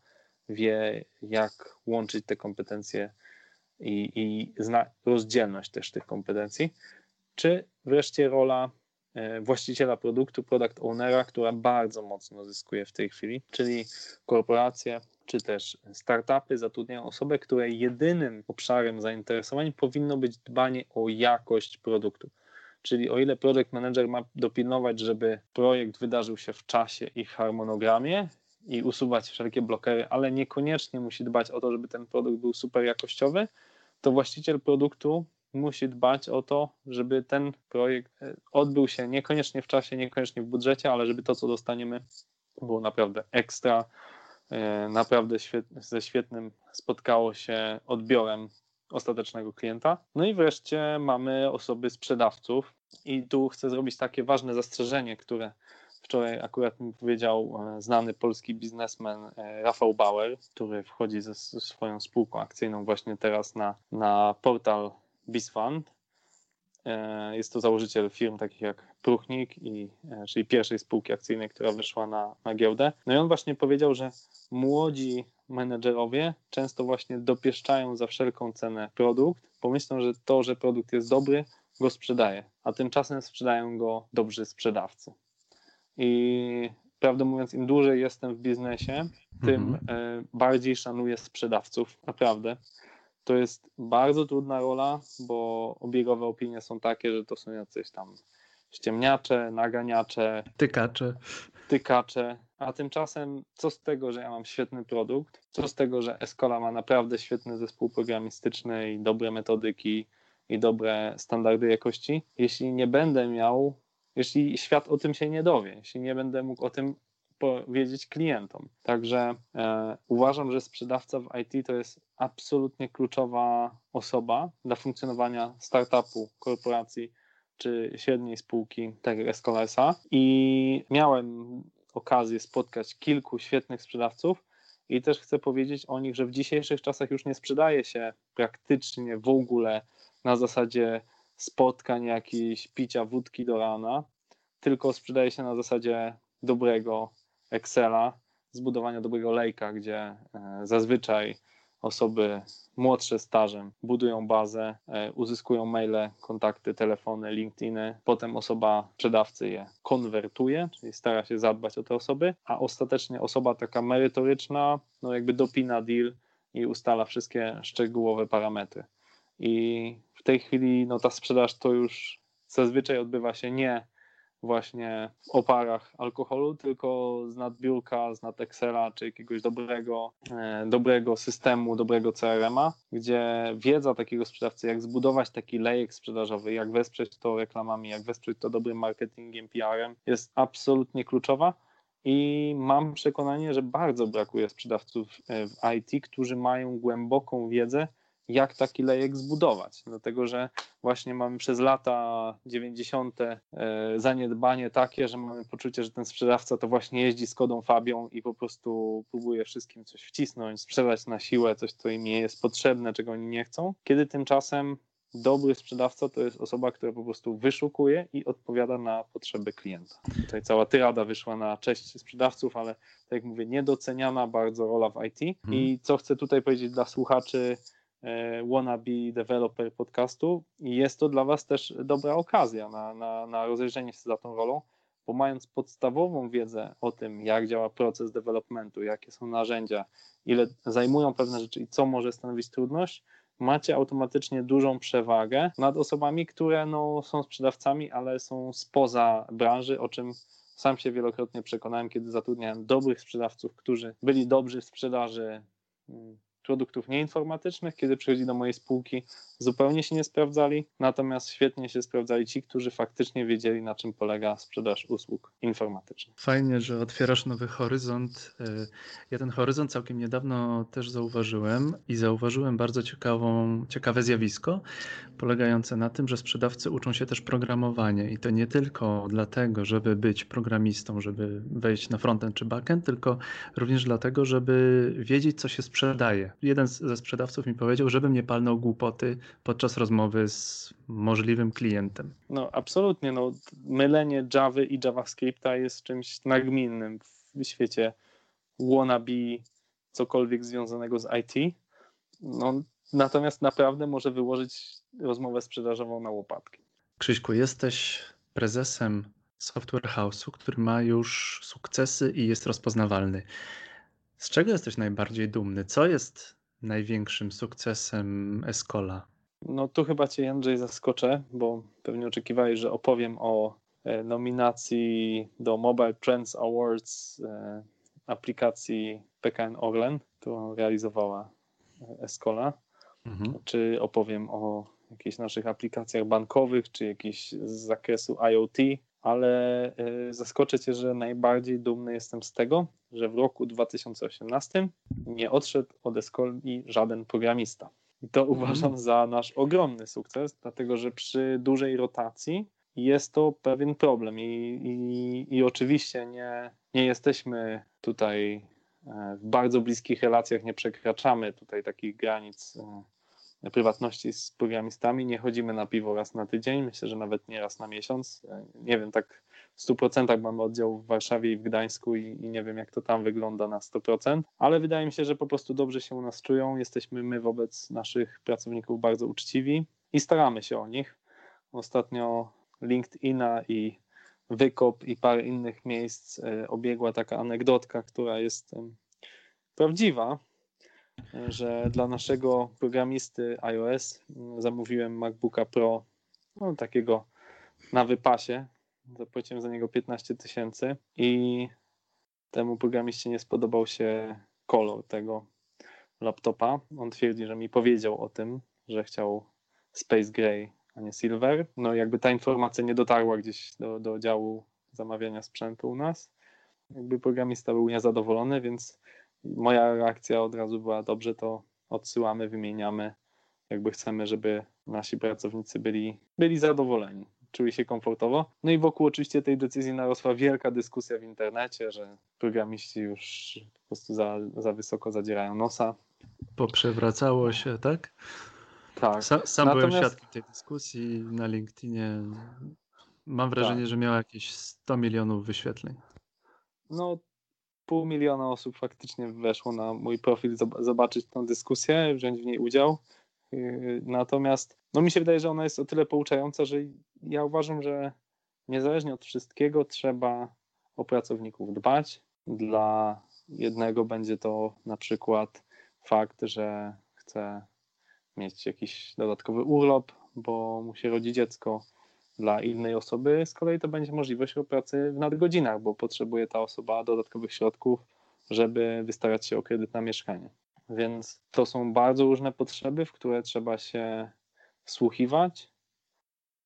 wie, jak łączyć te kompetencje i, i zna rozdzielność też tych kompetencji, czy wreszcie rola e, właściciela produktu, product ownera, która bardzo mocno zyskuje w tej chwili, czyli korporacje czy też startupy zatrudniają osobę, której jedynym obszarem zainteresowań powinno być dbanie o jakość produktu. Czyli o ile project manager ma dopilnować, żeby projekt wydarzył się w czasie i harmonogramie i usuwać wszelkie blokery, ale niekoniecznie musi dbać o to, żeby ten produkt był super jakościowy, to właściciel produktu musi dbać o to, żeby ten projekt e, odbył się niekoniecznie w czasie, niekoniecznie w budżecie, ale żeby to, co dostaniemy, było naprawdę ekstra, e, naprawdę ze świetnym spotkało się odbiorem ostatecznego klienta. No i wreszcie mamy osoby sprzedawców, i tu chcę zrobić takie ważne zastrzeżenie, które wczoraj akurat mi powiedział e, znany polski biznesmen e, Rafał Bauer, który wchodzi ze, swoją spółką akcyjną właśnie teraz na, na portal BizFund. E, jest to założyciel firm takich jak Pruchnik, i, czyli pierwszej spółki akcyjnej, która wyszła na, na giełdę. No i on właśnie powiedział, że młodzi menedżerowie często właśnie dopieszczają za wszelką cenę produkt, pomyślą, że to, że produkt jest dobry, go sprzedaje, a tymczasem sprzedają go dobrzy sprzedawcy. I prawdę mówiąc, im dłużej jestem w biznesie, tym mhm. bardziej szanuję sprzedawców, naprawdę. To jest bardzo trudna rola, bo obiegowe opinie są takie, że to są jacyś tam ściemniacze, naganiacze, tykacze. tykacze. A tymczasem, co z tego, że ja mam świetny produkt? Co z tego, że Escola ma naprawdę świetny zespół programistyczny i dobre metodyki i dobre standardy jakości, jeśli nie będę miał, jeśli świat o tym się nie dowie, jeśli nie będę mógł o tym powiedzieć klientom. Także e, uważam, że sprzedawca w IT to jest absolutnie kluczowa osoba dla funkcjonowania startupu, korporacji czy średniej spółki, tak jak Escolesa. I miałem okazję spotkać kilku świetnych sprzedawców, i też chcę powiedzieć o nich, że w dzisiejszych czasach już nie sprzedaje się praktycznie w ogóle na zasadzie spotkań, jakichś picia wódki do rana, tylko sprzedaje się na zasadzie dobrego Excela, zbudowania dobrego lejka, gdzie e, zazwyczaj osoby młodsze stażem budują bazę, e, uzyskują maile, kontakty, telefony, LinkedIny, potem osoba sprzedawcy je konwertuje, czyli stara się zadbać o te osoby, a ostatecznie osoba taka merytoryczna, no jakby dopina deal i ustala wszystkie szczegółowe parametry. I w tej chwili no, ta sprzedaż to już zazwyczaj odbywa się nie właśnie w oparach alkoholu, tylko z nadbiórka, z nad Excela, czy jakiegoś dobrego, e, dobrego systemu, dobrego CRM-a, gdzie wiedza takiego sprzedawcy, jak zbudować taki lejek sprzedażowy, jak wesprzeć to reklamami, jak wesprzeć to dobrym marketingiem, PR-em, jest absolutnie kluczowa. I mam przekonanie, że bardzo brakuje sprzedawców e, w IT, którzy mają głęboką wiedzę jak taki lejek zbudować. Dlatego, że właśnie mamy przez lata 90. E, zaniedbanie takie, że mamy poczucie, że ten sprzedawca to właśnie jeździ z kodą Fabią i po prostu próbuje wszystkim coś wcisnąć, sprzedać na siłę coś, co im nie jest potrzebne, czego oni nie chcą. Kiedy tymczasem dobry sprzedawca to jest osoba, która po prostu wyszukuje i odpowiada na potrzeby klienta. Tutaj cała tyrada wyszła na cześć sprzedawców, ale tak jak mówię, niedoceniana bardzo rola w IT. I hmm. co chcę tutaj powiedzieć dla słuchaczy, wannabe developer podcastu. I jest to dla Was też dobra okazja na, na, na rozejrzenie się za tą rolą, bo mając podstawową wiedzę o tym, jak działa proces developmentu, jakie są narzędzia, ile zajmują pewne rzeczy i co może stanowić trudność, macie automatycznie dużą przewagę nad osobami, które no, są sprzedawcami, ale są spoza branży, o czym sam się wielokrotnie przekonałem, kiedy zatrudniałem dobrych sprzedawców, którzy byli dobrzy w sprzedaży mm, produktów nieinformatycznych, kiedy przychodzi do mojej spółki, zupełnie się nie sprawdzali, natomiast świetnie się sprawdzali ci, którzy faktycznie wiedzieli, na czym polega sprzedaż usług informatycznych. Fajnie, że otwierasz nowy horyzont. E, ja ten horyzont całkiem niedawno też zauważyłem i zauważyłem bardzo ciekawą, ciekawe zjawisko, polegające na tym, że sprzedawcy uczą się też programowania i to nie tylko dlatego, żeby być programistą, żeby wejść na frontend czy backend, tylko również dlatego, żeby wiedzieć, co się sprzedaje jeden ze sprzedawców mi powiedział, żebym nie palnął głupoty podczas rozmowy z możliwym klientem. No absolutnie, no, mylenie Java i JavaScripta jest czymś nagminnym w świecie wannabe, cokolwiek związanego z IT. No, natomiast naprawdę może wyłożyć rozmowę sprzedażową na łopatki. Krzyśku, jesteś prezesem software house'u, który ma już sukcesy i jest rozpoznawalny. Z czego jesteś najbardziej dumny? Co jest największym sukcesem Escola? No tu chyba cię Jędrzej zaskoczę, bo pewnie oczekiwałeś, że opowiem o e, nominacji do Mobile Trends Awards e, aplikacji PKN Orlen, którą realizowała e, Escola. Mhm. Czy opowiem o jakichś naszych aplikacjach bankowych, czy jakichś z zakresu IoT, ale y, zaskoczę Cię, że najbardziej dumny jestem z tego, że w roku 2018 nie odszedł od Escoli żaden programista. I to mhm. uważam za nasz ogromny sukces, dlatego że przy dużej rotacji jest to pewien problem i, i, i oczywiście nie, nie jesteśmy tutaj e, w bardzo bliskich relacjach, nie przekraczamy tutaj takich granic e, prywatności z programistami. Nie chodzimy na piwo raz na tydzień, myślę, że nawet nie raz na miesiąc. Nie wiem, tak w 100% mamy oddział w Warszawie i w Gdańsku i, i, nie wiem, jak to tam wygląda na 100%, ale wydaje mi się, że po prostu dobrze się u nas czują. Jesteśmy my wobec naszych pracowników bardzo uczciwi i staramy się o nich. Ostatnio LinkedIna i Wykop i parę innych miejsc e, obiegła taka anegdotka, która jest prawdziwa, że dla naszego programisty iOS zamówiłem MacBooka Pro, no, takiego na wypasie. Zapłaciłem za niego 15 tysięcy i temu programiście nie spodobał się kolor tego laptopa. On twierdzi, że mi powiedział o tym, że chciał Space Gray, a nie Silver. No jakby ta informacja nie dotarła gdzieś do, do działu zamawiania sprzętu u nas. Jakby programista był niezadowolony, więc moja reakcja od razu była dobrze, to odsyłamy, wymieniamy. Jakby chcemy, żeby nasi pracownicy byli, byli zadowoleni, czuli się komfortowo. No i wokół oczywiście tej decyzji narosła wielka dyskusja w internecie, że programiści już po prostu za, za wysoko zadzierają nosa. Poprzewracało się, tak? Tak. Sam, sam Natomiast... byłem świadkiem tej dyskusji na LinkedInie. Mam wrażenie, tak. że miała jakieś 100 milionów wyświetleń. No pół miliona osób faktycznie weszło na mój profil zobaczyć tę dyskusję, wziąć w niej udział. Yy, natomiast no mi się wydaje, że ona jest o tyle pouczająca, że ja uważam, że niezależnie od wszystkiego trzeba o pracowników dbać. Dla jednego będzie to na przykład fakt, że chce mieć jakiś dodatkowy urlop, bo musi rodzić dziecko. Dla innej osoby z kolei to będzie możliwość pracy w nadgodzinach, bo potrzebuje ta osoba dodatkowych środków, żeby wystarać się o kredyt na mieszkanie. Więc to są bardzo różne potrzeby, w które trzeba się wsłuchiwać,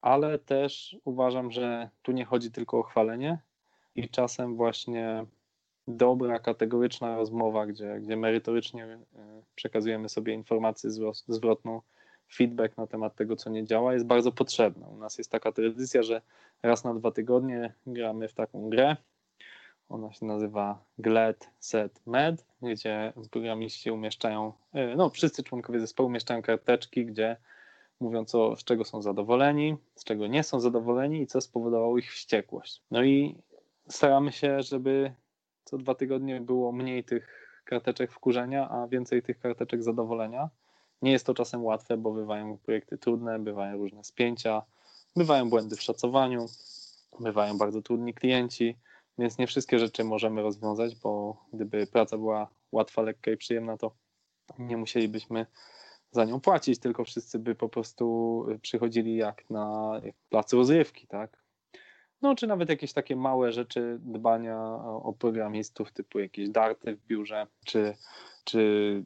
ale też uważam, że tu nie chodzi tylko o chwalenie i czasem właśnie dobra, kategoryczna rozmowa, gdzie, gdzie merytorycznie e, przekazujemy sobie informację zwrotną, feedback na temat tego, co nie działa, jest bardzo potrzebna. U nas jest taka tradycja, że raz na dwa tygodnie gramy w taką grę. Ona się nazywa GLED Set Med, gdzie programiści umieszczają, e, no wszyscy członkowie zespołu umieszczają karteczki, gdzie mówią, co, z czego są zadowoleni, z czego nie są zadowoleni i co spowodowało ich wściekłość. No i staramy się, żeby co dwa tygodnie było mniej tych karteczek wkurzenia, a więcej tych karteczek zadowolenia. Nie jest to czasem łatwe, bo bywają projekty trudne, bywają różne spięcia, bywają błędy w szacowaniu, bywają bardzo trudni klienci, więc nie wszystkie rzeczy możemy rozwiązać, bo gdyby praca była łatwa, lekka i przyjemna, to nie musielibyśmy za nią płacić, tylko wszyscy by po prostu przychodzili jak na placu rozrywki, tak? No, czy nawet jakieś takie małe rzeczy dbania o, programistów, typu jakieś darty w biurze, czy, czy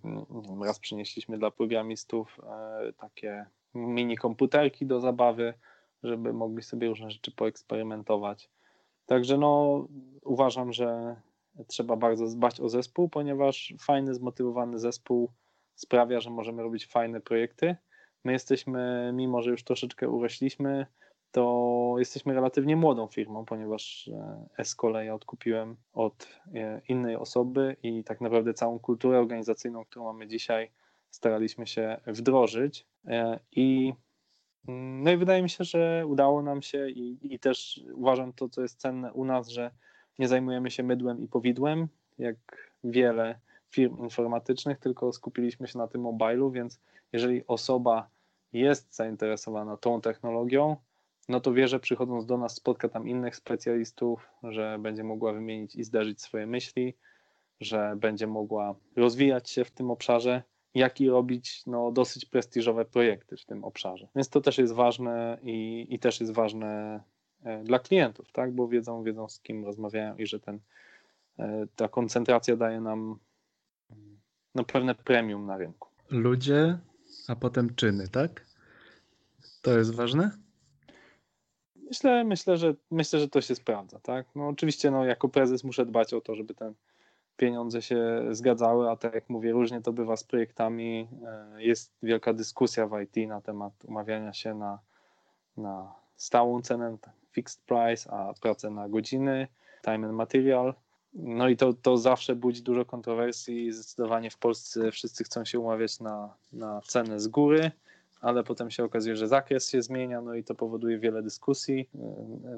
raz przynieśliśmy dla programistów e, takie mini komputerki do zabawy, żeby mogli sobie różne rzeczy poeksperymentować. Także no, uważam, że trzeba bardzo dbać o zespół, ponieważ fajny, zmotywowany zespół sprawia, że możemy robić fajne projekty. My jesteśmy, mimo że już troszeczkę urośliśmy, to jesteśmy relatywnie młodą firmą, ponieważ e, z kolei odkupiłem od e, innej osoby i tak naprawdę całą kulturę organizacyjną, którą mamy dzisiaj, staraliśmy się wdrożyć. E, I, mm, no i wydaje mi się, że udało nam się i, i też uważam to, co jest cenne u nas, że nie zajmujemy się mydłem i powidłem, jak wiele firm informatycznych, tylko skupiliśmy się na tym mobilu, więc jeżeli osoba jest zainteresowana tą technologią, no to wie, że przychodząc do nas spotka tam innych specjalistów, że będzie mogła wymienić i zderzyć swoje myśli, że będzie mogła rozwijać się w tym obszarze, jak i robić no, dosyć prestiżowe projekty w tym obszarze. Więc to też jest ważne i, i też jest ważne e, dla klientów, tak? bo wiedzą, wiedzą z kim rozmawiają i że ten, e, ta koncentracja daje nam no, pewne premium na rynku. Ludzie, a potem czyny, tak? To jest ważne? Myślę, myślę, że, myślę, że to się sprawdza, tak? No oczywiście no, jako prezes muszę dbać o to, żeby te pieniądze się zgadzały, a tak jak mówię, różnie to bywa z projektami. E, jest wielka dyskusja w IT na temat umawiania się na, na stałą cenę, fixed price, a pracę na godziny, time and material. No i to, to zawsze budzi dużo kontrowersji. Zdecydowanie w Polsce wszyscy chcą się umawiać na, na cenę z góry, ale potem się okazuje, że zakres się zmienia, no i to powoduje wiele dyskusji.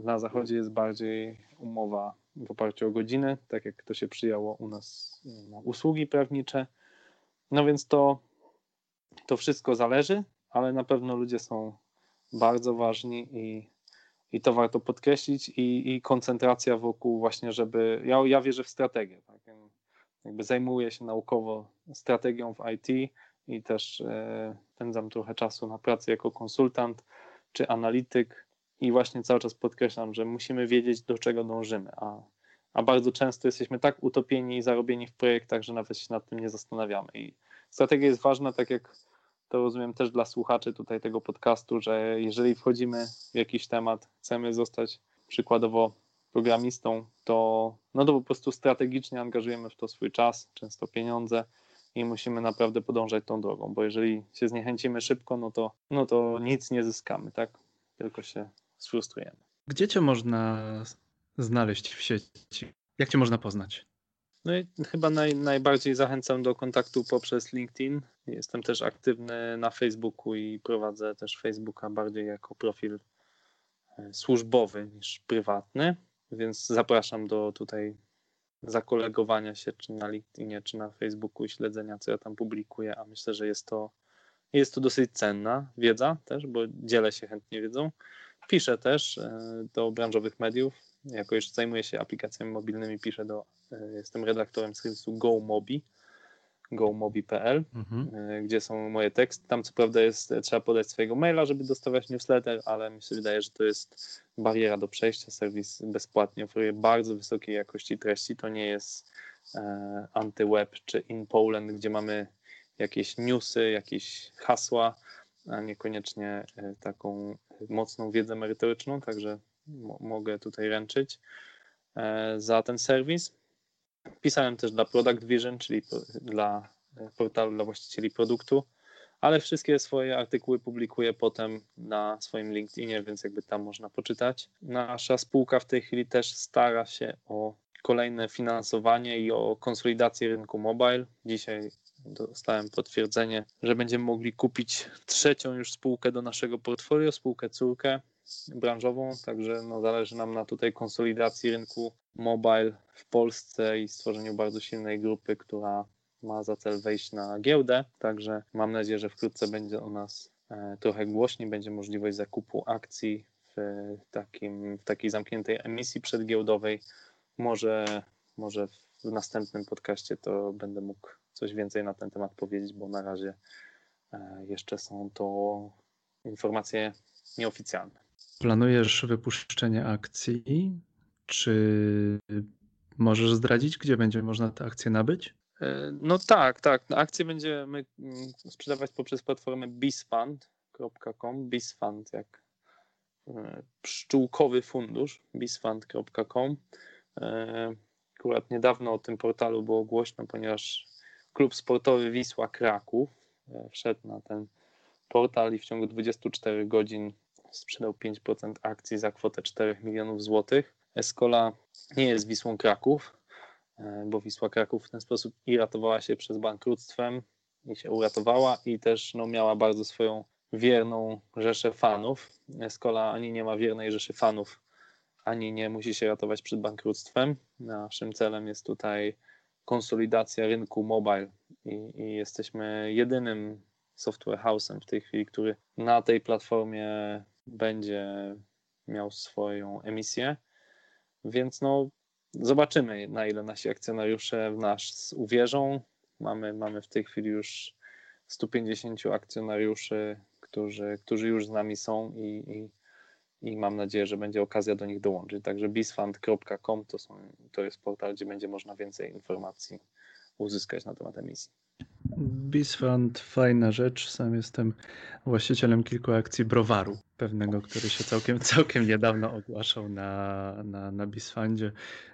Na zachodzie jest bardziej umowa w oparciu o godziny, tak jak to się przyjęło u nas na usługi prawnicze. No więc to, to wszystko zależy, ale na pewno ludzie są bardzo ważni i, i to warto podkreślić i, i koncentracja wokół właśnie, żeby, ja, ja wierzę w strategię, tak? jakby zajmuję się naukowo strategią w IT, i też e, spędzam trochę czasu na pracy jako konsultant czy analityk i właśnie cały czas podkreślam, że musimy wiedzieć, do czego dążymy, a, a bardzo często jesteśmy tak utopieni i zarobieni w projektach, że nawet się nad tym nie zastanawiamy. I strategia jest ważna, tak jak to rozumiem też dla słuchaczy tutaj tego podcastu, że jeżeli wchodzimy w jakiś temat, chcemy zostać przykładowo programistą, to, no to po prostu strategicznie angażujemy w to swój czas, często pieniądze, i musimy naprawdę podążać tą drogą, bo jeżeli się zniechęcimy szybko, no to, no to nic nie zyskamy, tak? Tylko się sfrustrujemy. Gdzie cię można znaleźć w sieci? Jak cię można poznać? No i chyba naj, najbardziej zachęcam do kontaktu poprzez LinkedIn. Jestem też aktywny na Facebooku i prowadzę też Facebooka bardziej jako profil e, służbowy niż prywatny, więc zapraszam do tutaj zakolegowania się, czy na LinkedInie, czy na Facebooku i śledzenia, co ja tam publikuję, a myślę, że jest to, jest to dosyć cenna wiedza też, bo dzielę się chętnie wiedzą. Piszę też e, do branżowych mediów, jako już zajmuję się aplikacjami mobilnymi, piszę do, e, jestem redaktorem serwisu GoMobi, gomobi.pl, mhm. E, gdzie są moje teksty. Tam co prawda jest, trzeba podać swojego maila, żeby dostawać newsletter, ale mi się wydaje, że to jest bariera do przejścia. Serwis bezpłatnie oferuje bardzo wysokiej jakości treści. To nie jest e, antyweb czy InPoland, gdzie mamy jakieś newsy, jakieś hasła, a niekoniecznie e, taką mocną wiedzę merytoryczną, także mogę tutaj ręczyć e, za ten serwis. Pisałem też dla Product Vision, czyli dla e, portalu dla właścicieli produktu, ale wszystkie swoje artykuły publikuję potem na swoim LinkedInie, więc jakby tam można poczytać. Nasza spółka w tej chwili też stara się o kolejne finansowanie i o konsolidację rynku mobile. Dzisiaj dostałem potwierdzenie, że będziemy mogli kupić trzecią już spółkę do naszego portfolio, spółkę córkę branżową, także no zależy nam na tutaj konsolidacji rynku mobile w Polsce i stworzeniu bardzo silnej grupy, która ma za cel wejść na giełdę, także mam nadzieję, że wkrótce będzie o nas e, trochę głośniej, będzie możliwość zakupu akcji w, takim, w takiej zamkniętej emisji przedgiełdowej. Może, może w następnym podcaście to będę mógł coś więcej na ten temat powiedzieć, bo na razie e, jeszcze są to informacje nieoficjalne. Planujesz wypuszczenie akcji? Czy możesz zdradzić, gdzie będzie można te akcje nabyć? E, no tak, tak. Akcje będziemy mm, sprzedawać poprzez platformę bisfund.com. Bisfund jak e, pszczółkowy fundusz, bisfund.com. E, akurat niedawno o tym portalu było głośno, ponieważ klub sportowy Wisła Kraków wszedł na ten portal i w ciągu 24 godzin sprzedał 5% akcji za kwotę 4 milionów złotych. Escola nie jest Wisłą Kraków, e, bo Wisła Kraków w ten sposób i ratowała się przed bankructwem i się uratowała i też no, miała bardzo swoją wierną rzeszę fanów. Escola ani nie ma wiernej rzeszy fanów, ani nie musi się ratować przed bankructwem. Naszym celem jest tutaj konsolidacja rynku mobile i, i jesteśmy jedynym software house'em w tej chwili, który na tej platformie będzie miał swoją emisję. Więc no, zobaczymy, na ile nasi akcjonariusze w nas uwierzą. Mamy, mamy w tej chwili już 150 akcjonariuszy, którzy, którzy już z nami są i, i, i mam nadzieję, że będzie okazja do nich dołączyć. Także bisfund.com to, to jest portal, gdzie będzie można więcej informacji uzyskać na temat emisji. Bisfund, fajna rzecz. Sam jestem właścicielem kilku akcji browaru, pewnego, który się całkiem, (laughs) całkiem niedawno ogłaszał na, na, na Bisfundzie.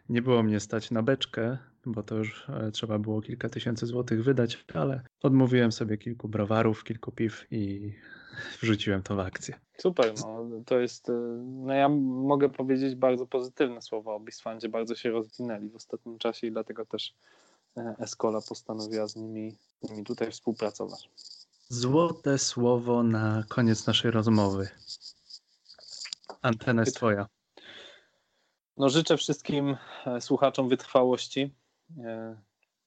Nie było mnie stać na beczkę, bo to już e, trzeba było kilka tysięcy złotych wydać, ale odmówiłem sobie kilku browarów, kilku piw i (laughs) wrzuciłem to w akcję. Super, no to jest, e, no ja mogę powiedzieć bardzo pozytywne słowa o Bisfundzie, bardzo się rozwinęli w ostatnim czasie i dlatego też Escola postanowiła z nimi, z nimi tutaj współpracować. Złote słowo na koniec naszej rozmowy. Antena jest twoja. No, życzę wszystkim e, słuchaczom wytrwałości, e,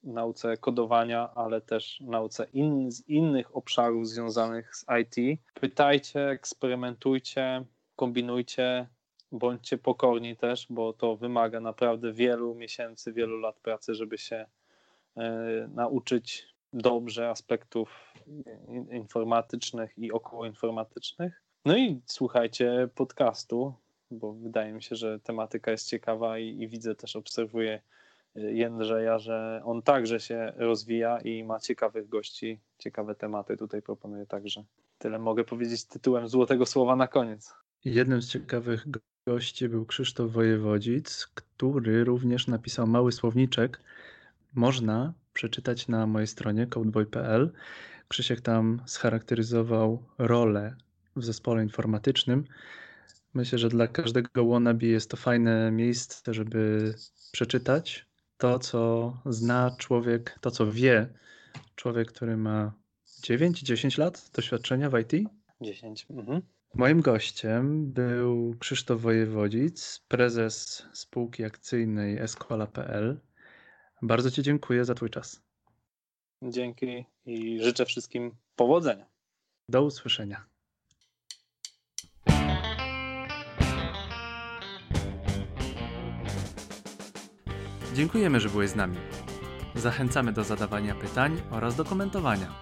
nauce kodowania, ale też nauce in, z innych obszarów związanych z IT. Pytajcie, eksperymentujcie, kombinujcie, bądźcie pokorni też, bo to wymaga naprawdę wielu miesięcy, wielu lat pracy, żeby się nauczyć dobrze aspektów informatycznych i okołoinformatycznych. No i słuchajcie podcastu, bo wydaje mi się, że tematyka jest ciekawa i, i widzę też, obserwuję e, Jędrzeja, że on także się rozwija i ma ciekawych gości, ciekawe tematy tutaj proponuję także. Tyle mogę powiedzieć tytułem Złotego Słowa na koniec. Jednym z ciekawych gości był Krzysztof Wojewodzic, który również napisał mały słowniczek można przeczytać na mojej stronie codeboy.pl. Krzysiek tam scharakteryzował rolę w zespole informatycznym. Myślę, że dla każdego wannabe jest to fajne miejsce, żeby przeczytać to, co zna człowiek, to, co wie człowiek, który ma 9-10 lat doświadczenia w IT. 10. Mhm. Moim gościem był Krzysztof Wojewodzic, prezes spółki akcyjnej Escola.pl. Bardzo Ci dziękuję za Twój czas. Dzięki i życzę wszystkim powodzenia. Do usłyszenia. Dziękujemy, że byłeś z nami. Zachęcamy do zadawania pytań oraz do komentowania.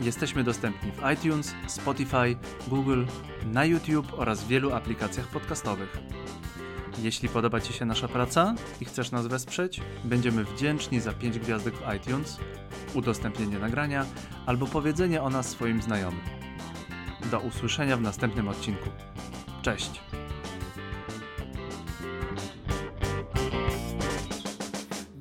Jesteśmy dostępni w iTunes, Spotify, Google, na YouTube oraz w wielu aplikacjach podcastowych. Jeśli podoba Ci się nasza praca i chcesz nas wesprzeć, będziemy wdzięczni za 5 gwiazdek w iTunes, udostępnienie nagrania albo powiedzenie o nas swoim znajomym. Do usłyszenia w następnym odcinku. Cześć!